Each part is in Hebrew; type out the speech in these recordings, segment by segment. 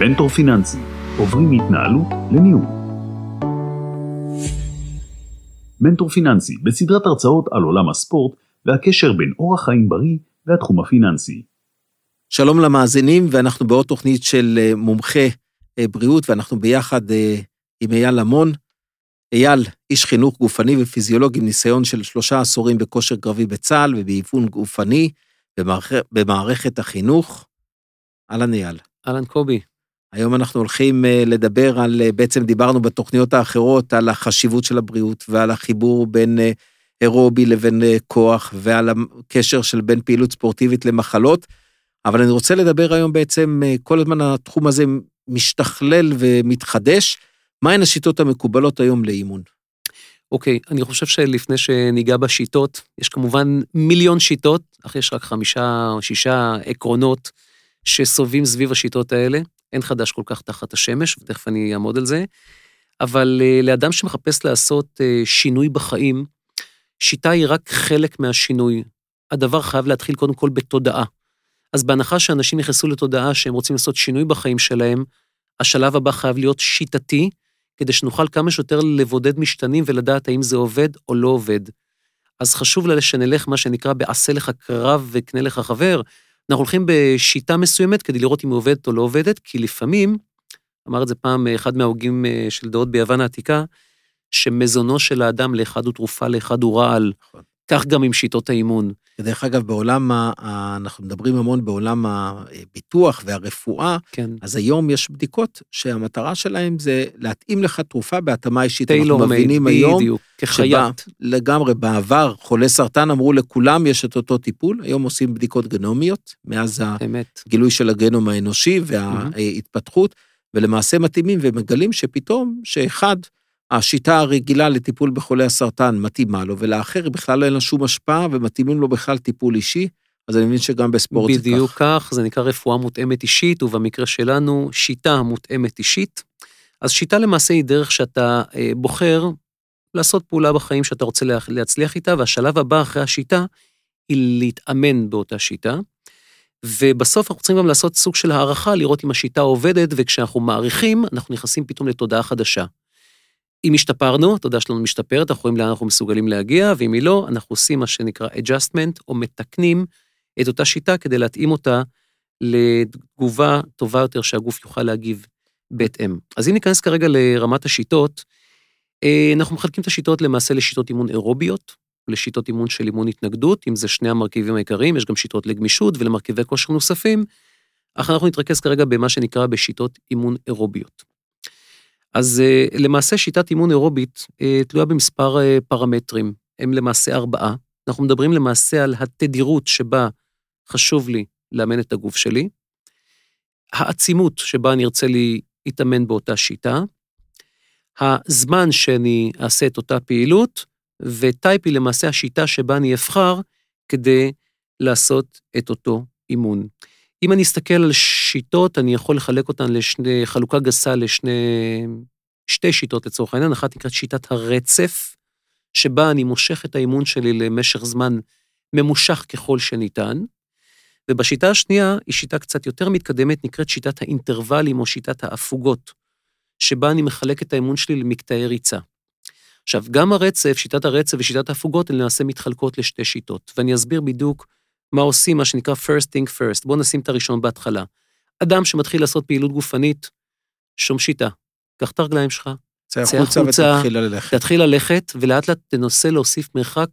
מנטור פיננסי, עוברים מהתנהלות לניהול. מנטור פיננסי בסדרת הרצאות על עולם הספורט והקשר בין אורח חיים בריא והתחום הפיננסי. שלום למאזינים, ואנחנו בעוד תוכנית של אה, מומחה אה, בריאות, ואנחנו ביחד אה, עם אייל למון. אייל, איש חינוך גופני ופיזיולוג עם ניסיון של שלושה עשורים בכושר קרבי בצה"ל ובאיפון גופני במערכ... במערכת החינוך. אהלן אייל. אהלן קובי. היום אנחנו הולכים לדבר על, בעצם דיברנו בתוכניות האחרות על החשיבות של הבריאות ועל החיבור בין אירובי לבין כוח ועל הקשר של בין פעילות ספורטיבית למחלות. אבל אני רוצה לדבר היום בעצם, כל הזמן התחום הזה משתכלל ומתחדש. מהן השיטות המקובלות היום לאימון? אוקיי, okay, אני חושב שלפני שניגע בשיטות, יש כמובן מיליון שיטות, אך יש רק חמישה או שישה עקרונות שסובבים סביב השיטות האלה. אין חדש כל כך תחת השמש, ותכף אני אעמוד על זה. אבל uh, לאדם שמחפש לעשות uh, שינוי בחיים, שיטה היא רק חלק מהשינוי. הדבר חייב להתחיל קודם כל בתודעה. אז בהנחה שאנשים נכנסו לתודעה שהם רוצים לעשות שינוי בחיים שלהם, השלב הבא חייב להיות שיטתי, כדי שנוכל כמה שיותר לבודד משתנים ולדעת האם זה עובד או לא עובד. אז חשוב לה שנלך, מה שנקרא, בעשה לך קרב וקנה לך חבר. אנחנו הולכים בשיטה מסוימת כדי לראות אם היא עובדת או לא עובדת, כי לפעמים, אמר את זה פעם אחד מההוגים אה, של דעות ביוון העתיקה, שמזונו של האדם לאחד הוא תרופה, לאחד הוא רעל. נכון. כך גם עם שיטות האימון. ודרך אגב, בעולם, ה, אנחנו מדברים המון בעולם הביטוח והרפואה, כן. אז היום יש בדיקות שהמטרה שלהם זה להתאים לך תרופה בהתאמה אישית. אנחנו מבינים מייד, היום, בדיוק, כחיית. לגמרי, בעבר, חולי סרטן אמרו לכולם יש את אותו טיפול, היום עושים בדיקות גנומיות, מאז אמת. הגילוי של הגנום האנושי וההתפתחות, ולמעשה מתאימים ומגלים שפתאום, שאחד, השיטה הרגילה לטיפול בחולי הסרטן מתאימה לו, ולאחר בכלל אין לה שום השפעה, ומתאימים לו בכלל טיפול אישי, אז אני מבין שגם בספורט זה כך. בדיוק כך, זה נקרא רפואה מותאמת אישית, ובמקרה שלנו, שיטה מותאמת אישית. אז שיטה למעשה היא דרך שאתה אה, בוחר לעשות פעולה בחיים שאתה רוצה להצליח איתה, והשלב הבא אחרי השיטה היא להתאמן באותה שיטה. ובסוף אנחנו צריכים גם לעשות סוג של הערכה, לראות אם השיטה עובדת, וכשאנחנו מעריכים, אנחנו נכנסים פתאום לתודעה חדשה. אם השתפרנו, התודעה שלנו משתפרת, אנחנו רואים לאן אנחנו מסוגלים להגיע, ואם היא לא, אנחנו עושים מה שנקרא adjustment, או מתקנים את אותה שיטה כדי להתאים אותה לתגובה טובה יותר שהגוף יוכל להגיב בהתאם. אז אם ניכנס כרגע לרמת השיטות, אה, אנחנו מחלקים את השיטות למעשה לשיטות אימון אירוביות, לשיטות אימון של אימון התנגדות, אם זה שני המרכיבים העיקריים, יש גם שיטות לגמישות ולמרכיבי כושר נוספים, אך אנחנו נתרכז כרגע במה שנקרא בשיטות אימון אירוביות. אז אה, למעשה שיטת אימון אירובית אה, תלויה במספר אה, פרמטרים, הם למעשה ארבעה. אנחנו מדברים למעשה על התדירות שבה חשוב לי לאמן את הגוף שלי, העצימות שבה אני ארצה להתאמן באותה שיטה, הזמן שאני אעשה את אותה פעילות, וטייפ היא למעשה השיטה שבה אני אבחר כדי לעשות את אותו אימון. אם אני אסתכל על שיטות, אני יכול לחלק אותן לשני, חלוקה גסה לשני, שתי שיטות לצורך העניין, אחת נקראת שיטת הרצף, שבה אני מושך את האימון שלי למשך זמן ממושך ככל שניתן, ובשיטה השנייה היא שיטה קצת יותר מתקדמת, נקראת שיטת האינטרוולים או שיטת ההפוגות, שבה אני מחלק את האימון שלי למקטעי ריצה. עכשיו, גם הרצף, שיטת הרצף ושיטת ההפוגות, הן למעשה מתחלקות לשתי שיטות, ואני אסביר בדיוק מה עושים, מה שנקרא first thing first. בואו נשים את הראשון בהתחלה. אדם שמתחיל לעשות פעילות גופנית, שום שיטה. קח את הרגליים שלך, צא החוצה ותתחיל ללכת. תתחיל ללכת, ולאט לאט תנסה להוסיף מרחק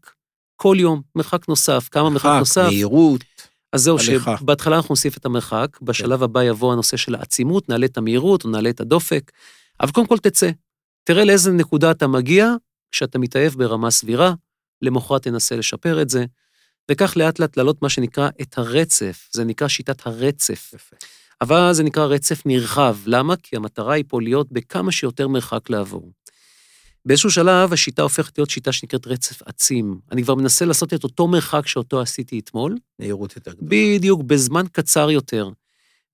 כל יום, מרחק נוסף, כמה מרחק, מרחק נוסף. מהירות. אז זהו, הליכה. שבהתחלה אנחנו נוסיף את המרחק, בשלב כן. הבא יבוא הנושא של העצימות, נעלה את המהירות או נעלה את הדופק, אבל קודם כל תצא. תראה לאיזה נקודה אתה מגיע כשאתה מתעייף ברמה סבירה, למחרת תנסה לשפר את זה, וכך לאט לאט להעלות מה שנקרא את הרצף, זה נקרא שיטת הרצף. יפה. אבל זה נקרא רצף נרחב. למה? כי המטרה היא פה להיות בכמה שיותר מרחק לעבור. באיזשהו שלב השיטה הופכת להיות שיטה שנקראת רצף עצים. אני כבר מנסה לעשות את אותו מרחק שאותו עשיתי אתמול. מהירות יותר גדולה. בדיוק, בזמן קצר יותר.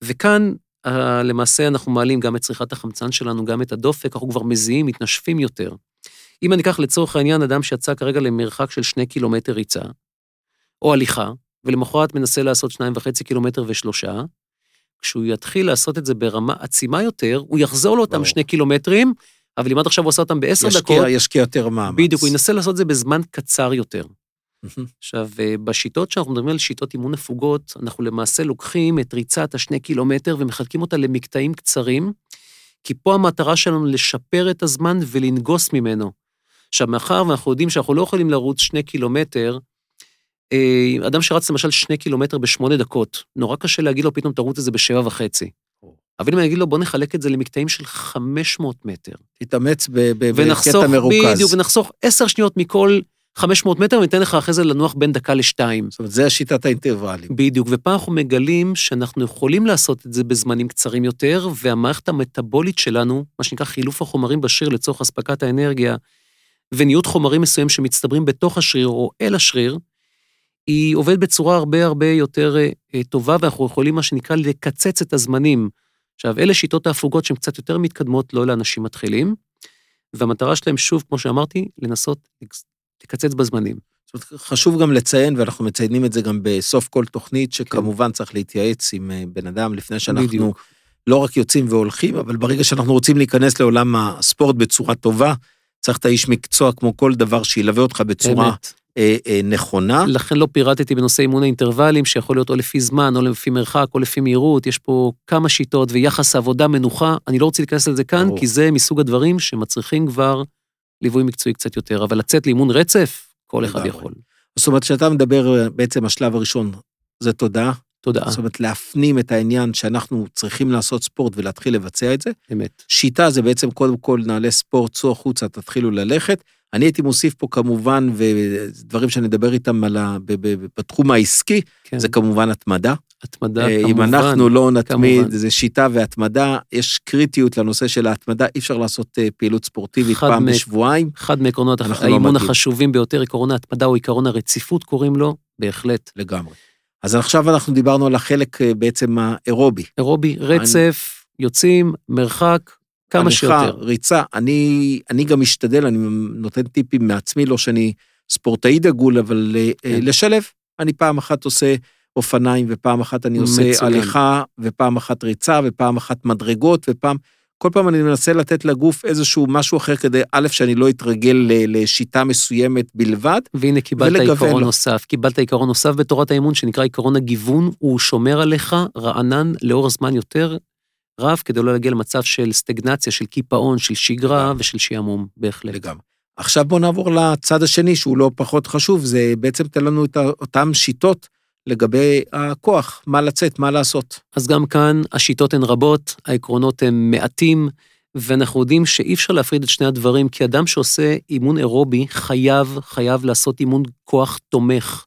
וכאן uh, למעשה אנחנו מעלים גם את צריכת החמצן שלנו, גם את הדופק, אנחנו כבר מזיעים, מתנשפים יותר. אם אני אקח לצורך העניין אדם שיצא כרגע למרחק של שני קילומטר ריצה, או הליכה, ולמחרת מנסה לעשות שניים וחצי קילומטר ושלושה, כשהוא יתחיל לעשות את זה ברמה עצימה יותר, הוא יחזור לאותם שני קילומטרים, אבל אם עד עכשיו הוא עושה אותם בעשר דקות... ישקיע יותר מאמץ. בדיוק, הוא ינסה לעשות את זה בזמן קצר יותר. עכשיו, אה, בשיטות שאנחנו מדברים על שיטות אימון הפוגות, אנחנו למעשה לוקחים את ריצת השני קילומטר ומחלקים אותה למקטעים קצרים, כי פה המטרה שלנו לשפר את הזמן ולנגוס ממנו. עכשיו, מאחר ואנחנו יודעים שאנחנו לא יכולים לרוץ שני קילומטר, אדם שרץ למשל שני קילומטר בשמונה דקות, נורא קשה להגיד לו פתאום תרוץ את זה בשבע וחצי. אבל אם אני אגיד לו, בוא נחלק את זה למקטעים של 500 מטר. תתאמץ בקטע מרוכז. בדיוק, ונחסוך עשר שניות מכל 500 מטר, וניתן לך אחרי זה לנוח בין דקה לשתיים. זאת אומרת, זה השיטת האינטרוולים. בדיוק, ופה אנחנו מגלים שאנחנו יכולים לעשות את זה בזמנים קצרים יותר, והמערכת המטבולית שלנו, מה שנקרא חילוף החומרים בשריר לצורך אספקת האנרגיה, וניוד חומרים מסוים שמצטברים בתוך השריר או אל השריר, היא עובדת בצורה הרבה הרבה יותר אה, טובה, ואנחנו יכולים, מה שנקרא, לקצץ את הזמנים. עכשיו, אלה שיטות ההפוגות שהן קצת יותר מתקדמות, לא לאנשים מתחילים, והמטרה שלהם, שוב, כמו שאמרתי, לנסות לקצץ בזמנים. זאת אומרת, חשוב גם לציין, ואנחנו מציינים את זה גם בסוף כל תוכנית, שכמובן כן. צריך להתייעץ עם אה, בן אדם לפני שאנחנו בדיוק. לא רק יוצאים והולכים, אבל ברגע שאנחנו רוצים להיכנס לעולם הספורט בצורה טובה, צריך את האיש מקצוע כמו כל דבר שילווה אותך בצורה אמת. אה, אה, נכונה. לכן לא פירטתי בנושא אימון האינטרוולים, שיכול להיות או לפי זמן, או לפי מרחק, או לפי מהירות, יש פה כמה שיטות ויחס עבודה-מנוחה. אני לא רוצה להיכנס לזה כאן, ברור. כי זה מסוג הדברים שמצריכים כבר ליווי מקצועי קצת יותר, אבל לצאת לאימון רצף, כל אחד יכול. זאת אומרת, כשאתה מדבר, בעצם השלב הראשון זה תודעה. תודעה. זאת אומרת, להפנים את העניין שאנחנו צריכים לעשות ספורט ולהתחיל לבצע את זה. אמת. שיטה זה בעצם קודם כל נעלה ספורט, צאו החוצה, תתחילו ללכת. אני הייתי מוסיף פה כמובן, ודברים שאני אדבר איתם על ה, בתחום העסקי, כן. זה כמובן התמדה. התמדה, אה, כמובן. אם אנחנו לא נתמיד, כמובן. זה שיטה והתמדה, יש קריטיות לנושא של ההתמדה, אי אפשר לעשות אה, פעילות ספורטיבית פעם מ... בשבועיים. אחד מעקרונות לא האימון לא החשובים ביותר, עקרון ההתמדה או עקרון הרציפות קוראים לו, בהחלט. לגמרי. אז עכשיו אנחנו דיברנו על החלק אה, בעצם האירובי. אירובי, רצף, אני... יוצאים, מרחק, כמה שיותר. ריצה, אני, אני גם משתדל, אני נותן טיפים מעצמי, לא שאני ספורטאי דגול, אבל כן. לשלב. אני פעם אחת עושה אופניים, ופעם אחת אני עושה מצוין. הליכה, ופעם אחת ריצה, ופעם אחת מדרגות, ופעם... כל פעם אני מנסה לתת לגוף איזשהו משהו אחר כדי, א', שאני לא אתרגל לשיטה מסוימת בלבד, והנה קיבלת עיקרון לו. נוסף, קיבלת עיקרון נוסף בתורת האימון שנקרא עיקרון הגיוון, הוא שומר עליך רענן לאורך זמן יותר רב, כדי לא להגיע למצב של סטגנציה, של קיפאון, של שגרה ושל שעמום, בהחלט. לגמרי. עכשיו בואו נעבור לצד השני, שהוא לא פחות חשוב, זה בעצם תן לנו את אותן שיטות לגבי הכוח, מה לצאת, מה לעשות. אז גם כאן השיטות הן רבות, העקרונות הם מעטים, ואנחנו יודעים שאי אפשר להפריד את שני הדברים, כי אדם שעושה אימון אירובי חייב, חייב לעשות אימון כוח תומך.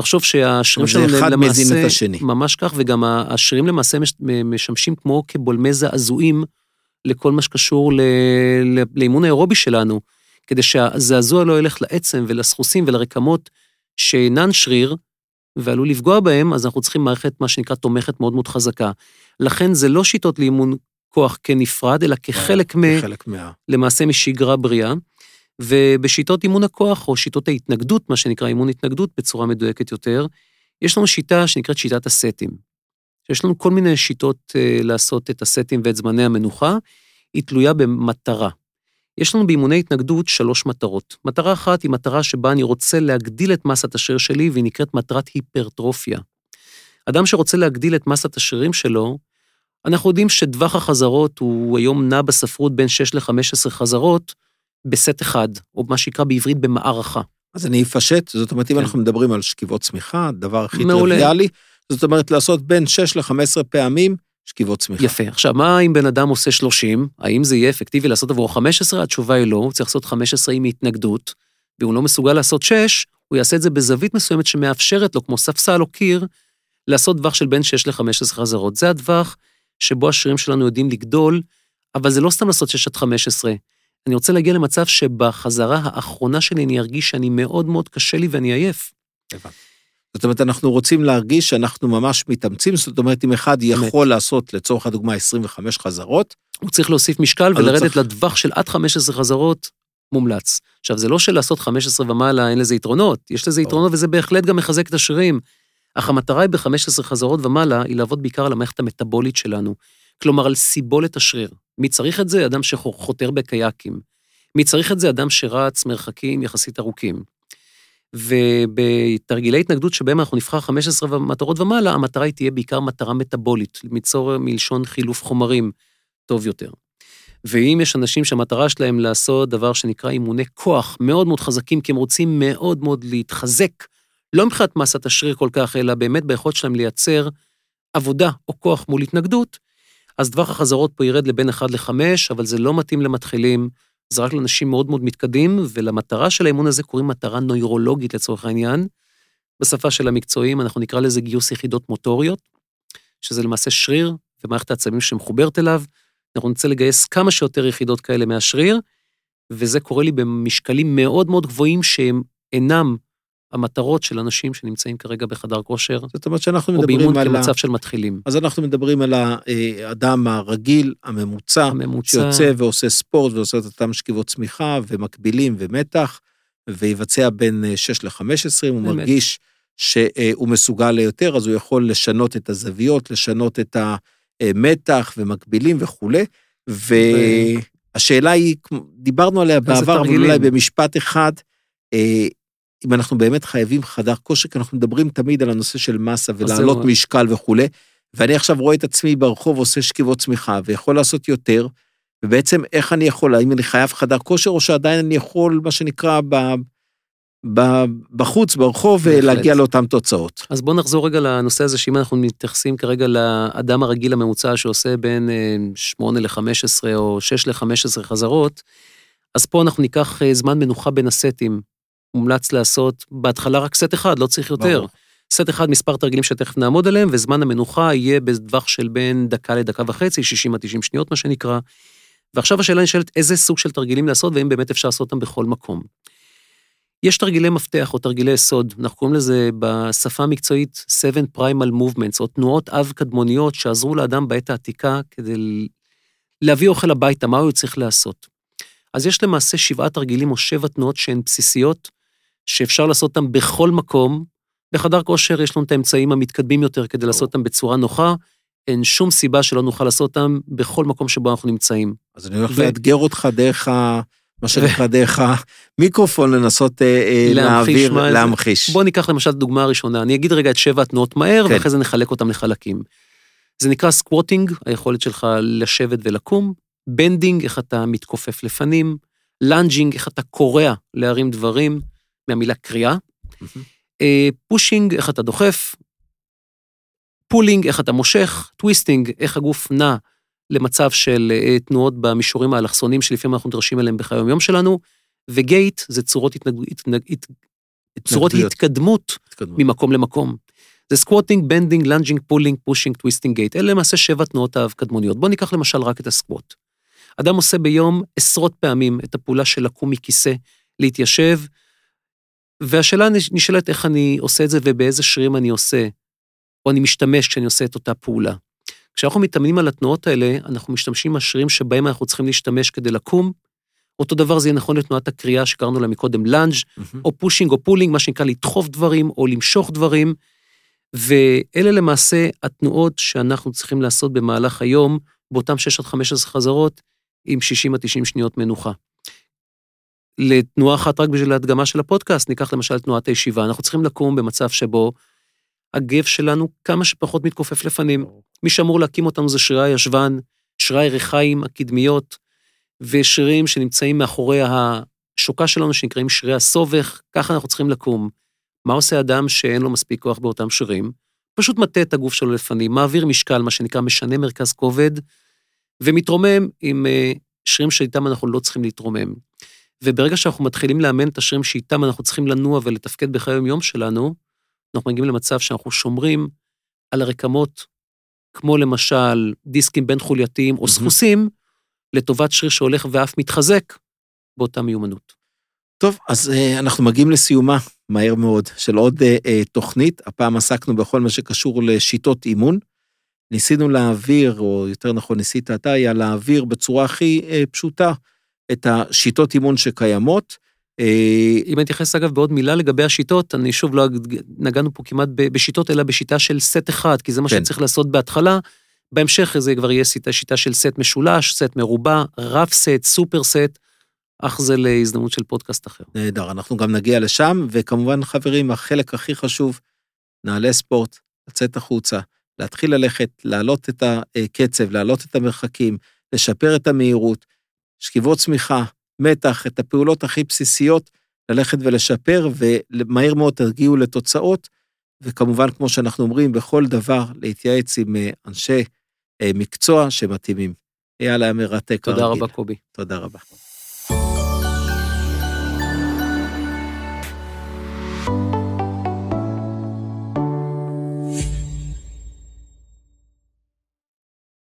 תחשוב שהשרירים שלנו למעשה... זה אחד מזין את השני. ממש כך, וגם השרירים למעשה משמשים כמו כבולמי זעזועים לכל מה שקשור ל, לאימון האירובי שלנו, כדי שהזעזוע לא ילך לעצם ולסחוסים ולרקמות שאינן שריר, ועלול לפגוע בהם, אז אנחנו צריכים מערכת, מה שנקרא, תומכת מאוד מאוד חזקה. לכן זה לא שיטות לאימון כוח כנפרד, אלא כחלק מ... כחלק מה... למעשה משגרה בריאה. ובשיטות אימון הכוח, או שיטות ההתנגדות, מה שנקרא אימון התנגדות בצורה מדויקת יותר, יש לנו שיטה שנקראת שיטת הסטים. יש לנו כל מיני שיטות uh, לעשות את הסטים ואת זמני המנוחה, היא תלויה במטרה. יש לנו באימוני התנגדות שלוש מטרות. מטרה אחת היא מטרה שבה אני רוצה להגדיל את מסת השריר שלי, והיא נקראת מטרת היפרטרופיה. אדם שרוצה להגדיל את מסת השרירים שלו, אנחנו יודעים שטווח החזרות הוא היום נע בספרות בין 6 ל-15 חזרות בסט אחד, או מה שנקרא בעברית במערכה. אז אני אפשט, זאת אומרת, אם כן. אנחנו מדברים על שכיבות צמיחה, הדבר הכי טריוויאלי, זאת אומרת, לעשות בין 6 ל-15 פעמים שכיבות צמיחה. יפה. עכשיו, מה אם בן אדם עושה 30? האם זה יהיה אפקטיבי לעשות עבורו 15? התשובה היא לא, הוא צריך לעשות 15 עם התנגדות, והוא לא מסוגל לעשות 6, הוא יעשה את זה בזווית מסוימת שמאפשרת לו, כמו ספסל או קיר, לעשות טווח של בין 6 ל-15 חזרות. זה הטווח שבו השרירים שלנו יודעים לגדול, אבל זה לא סתם לעשות 6 עד 15. אני רוצה להגיע למצב שבחזרה האחרונה שלי אני ארגיש שאני מאוד מאוד קשה לי ואני עייף. זאת אומרת, אנחנו רוצים להרגיש שאנחנו ממש מתאמצים, זאת אומרת, אם אחד יכול. לעשות, לצורך הדוגמה, 25 חזרות, הוא צריך להוסיף משקל ולרדת צריך... לטווח של עד 15 חזרות, מומלץ. עכשיו, זה לא שלעשות 15 ומעלה אין לזה יתרונות, יש לזה יתרונות וזה בהחלט גם מחזק את השרירים, אך המטרה היא ב-15 חזרות ומעלה, היא לעבוד בעיקר על המערכת המטבולית שלנו. כלומר, על סיבולת השריר. מי צריך את זה? אדם שחותר בקייקים. מי צריך את זה? אדם שרץ מרחקים יחסית ארוכים. ובתרגילי התנגדות שבהם אנחנו נבחר 15 מטרות ומעלה, המטרה היא תהיה בעיקר מטרה מטבולית, ליצור מלשון חילוף חומרים טוב יותר. ואם יש אנשים שהמטרה שלהם לעשות דבר שנקרא אימוני כוח מאוד מאוד חזקים, כי הם רוצים מאוד מאוד להתחזק, לא מבחינת מסת השריר כל כך, אלא באמת ביכולת שלהם לייצר עבודה או כוח מול התנגדות, אז טווח החזרות פה ירד לבין 1 ל-5, אבל זה לא מתאים למתחילים, זה רק לאנשים מאוד מאוד מתקדים, ולמטרה של האימון הזה קוראים מטרה נוירולוגית לצורך העניין. בשפה של המקצועים אנחנו נקרא לזה גיוס יחידות מוטוריות, שזה למעשה שריר ומערכת העצבים שמחוברת אליו. אנחנו נרצה לגייס כמה שיותר יחידות כאלה מהשריר, וזה קורה לי במשקלים מאוד מאוד גבוהים שהם אינם המטרות של אנשים שנמצאים כרגע בחדר כושר. זאת אומרת שאנחנו מדברים על... או באימון כמצב של מתחילים. אז אנחנו מדברים על האדם הרגיל, הממוצע, הממוצע, שיוצא ועושה ספורט ועושה את אותם שכיבות צמיחה ומקבילים ומתח, ויבצע בין 6 ל-15, אם הוא מרגיש שהוא מסוגל ליותר, אז הוא יכול לשנות את הזוויות, לשנות את המתח ומקבילים וכולי. והשאלה היא, דיברנו עליה בעבר, אבל אולי במשפט אחד, אה, אם אנחנו באמת חייבים חדר כושר, כי אנחנו מדברים תמיד על הנושא של מסה ולהעלות משקל וכולי, ואני עכשיו רואה את עצמי ברחוב עושה שכיבות צמיחה, ויכול לעשות יותר, ובעצם איך אני יכול, האם אני חייב חדר כושר, או שעדיין אני יכול, מה שנקרא, ב, ב, בחוץ, ברחוב, ולהגיע לאותן תוצאות. אז בואו נחזור רגע לנושא הזה, שאם אנחנו מתייחסים כרגע לאדם הרגיל הממוצע שעושה בין 8 ל-15 או 6 ל-15 חזרות, אז פה אנחנו ניקח אה, זמן מנוחה בין הסטים. מומלץ לעשות בהתחלה רק סט אחד, לא צריך יותר. סט אחד, מספר תרגילים שתכף נעמוד עליהם, וזמן המנוחה יהיה בטווח של בין דקה לדקה וחצי, 60 עד 90 שניות, מה שנקרא. ועכשיו השאלה נשאלת איזה סוג של תרגילים לעשות, והאם באמת אפשר לעשות אותם בכל מקום. יש תרגילי מפתח או תרגילי יסוד, אנחנו קוראים לזה בשפה המקצועית 7 Primal Movements, או תנועות אב קדמוניות שעזרו לאדם בעת העתיקה כדי להביא אוכל הביתה, מה הוא צריך לעשות. אז יש למעשה שבעה תרגילים או שבע תנועות שהן בסיסיות, שאפשר לעשות אותם בכל מקום. בחדר כושר יש לנו את האמצעים המתקדמים יותר כדי לעשות אותם בצורה נוחה. אין שום סיבה שלא נוכל לעשות אותם בכל מקום שבו אנחנו נמצאים. אז אני הולך ו... לאתגר אותך דרך ה... מה שנקרא דרך המיקרופון, לנסות אה, אה, להעביר, להמחיש. בוא ניקח למשל את הדוגמה הראשונה. אני אגיד רגע את שבע התנועות מהר, כן. ואחרי זה נחלק אותם לחלקים. זה נקרא squatting, היכולת שלך לשבת ולקום, bending, איך אתה מתכופף לפנים, lunging, איך אתה כורע להרים דברים, מהמילה כריעה. pushing, איך אתה דוחף, pulling, איך אתה מושך, twisting, איך הגוף נע למצב של אה, תנועות במישורים האלכסוניים שלפעמים אנחנו נדרשים אליהם בחיי היום שלנו, ו gait זה צורות, התנג... התנג... הת... צורות התקדמות התקדמות ממקום למקום. זה squatting, bending, lunging, pulling, pushing, twisting, gait. אלה למעשה שבע תנועות האב קדמוניות. בואו ניקח למשל רק את ה squat. אדם עושה ביום עשרות פעמים את הפעולה של לקום מכיסא, להתיישב, והשאלה נשאלת איך אני עושה את זה ובאיזה שרירים אני עושה, או אני משתמש כשאני עושה את אותה פעולה. כשאנחנו מתאמנים על התנועות האלה, אנחנו משתמשים בשרירים שבהם אנחנו צריכים להשתמש כדי לקום. אותו דבר זה יהיה נכון לתנועת הכריעה שקראנו לה מקודם lunge, mm-hmm. או pushing או pulling, מה שנקרא לדחוף דברים או למשוך דברים. ואלה למעשה התנועות שאנחנו צריכים לעשות במהלך היום, באותם 6 עד 15 חזרות, עם 60 עד 90 שניות מנוחה. לתנועה אחת רק בשביל ההדגמה של הפודקאסט, ניקח למשל תנועת הישיבה. אנחנו צריכים לקום במצב שבו הגב שלנו כמה שפחות מתכופף לפנים. מי שאמור להקים אותנו זה שרירי הישבן, שרירי ריחיים הקדמיות, ושרירים שנמצאים מאחורי השוקה שלנו, שנקראים שרירי הסובך, ככה אנחנו צריכים לקום. מה עושה אדם שאין לו מספיק כוח באותם שרירים? פשוט מטה את הגוף שלו לפנים, מעביר משקל, מה שנקרא משנה מרכז כובד, ומתרומם עם אה, שרירים שאיתם אנחנו לא צריכים להתרומם. וברגע שאנחנו מתחילים לאמן את השרירים שאיתם אנחנו צריכים לנוע ולתפקד בחיי היום-יום שלנו, אנחנו מגיעים למצב שאנחנו שומרים על הרקמות, כמו למשל דיסקים בין חולייתיים או סחוסים, לטובת שריר שהולך ואף מתחזק באותה מיומנות. טוב, אז uh, אנחנו מגיעים לסיומה מהר מאוד של עוד uh, uh, תוכנית. הפעם עסקנו בכל מה שקשור לשיטות אימון. ניסינו להעביר, או יותר נכון ניסית אתה, היה להעביר בצורה הכי uh, פשוטה את השיטות אימון שקיימות, אם אני אתייחס אגב בעוד מילה לגבי השיטות, אני שוב לא נגענו פה כמעט בשיטות, אלא בשיטה של סט אחד, כי זה מה כן. שצריך לעשות בהתחלה. בהמשך זה כבר יהיה שיטה, שיטה של סט משולש, סט מרובע, רב סט, סופר סט, אך זה להזדמנות של פודקאסט אחר. נהדר, אנחנו גם נגיע לשם, וכמובן, חברים, החלק הכי חשוב, נעלי ספורט, לצאת החוצה, להתחיל ללכת, להעלות את הקצב, להעלות את המרחקים, לשפר את המהירות, שכיבות צמיחה, מתח, את הפעולות הכי בסיסיות, ללכת ולשפר, ומהר מאוד תגיעו לתוצאות, וכמובן, כמו שאנחנו אומרים, בכל דבר, להתייעץ עם אה, אנשי אה, מקצוע שמתאימים. היה מרתק. תודה רבה, קובי. תודה רבה.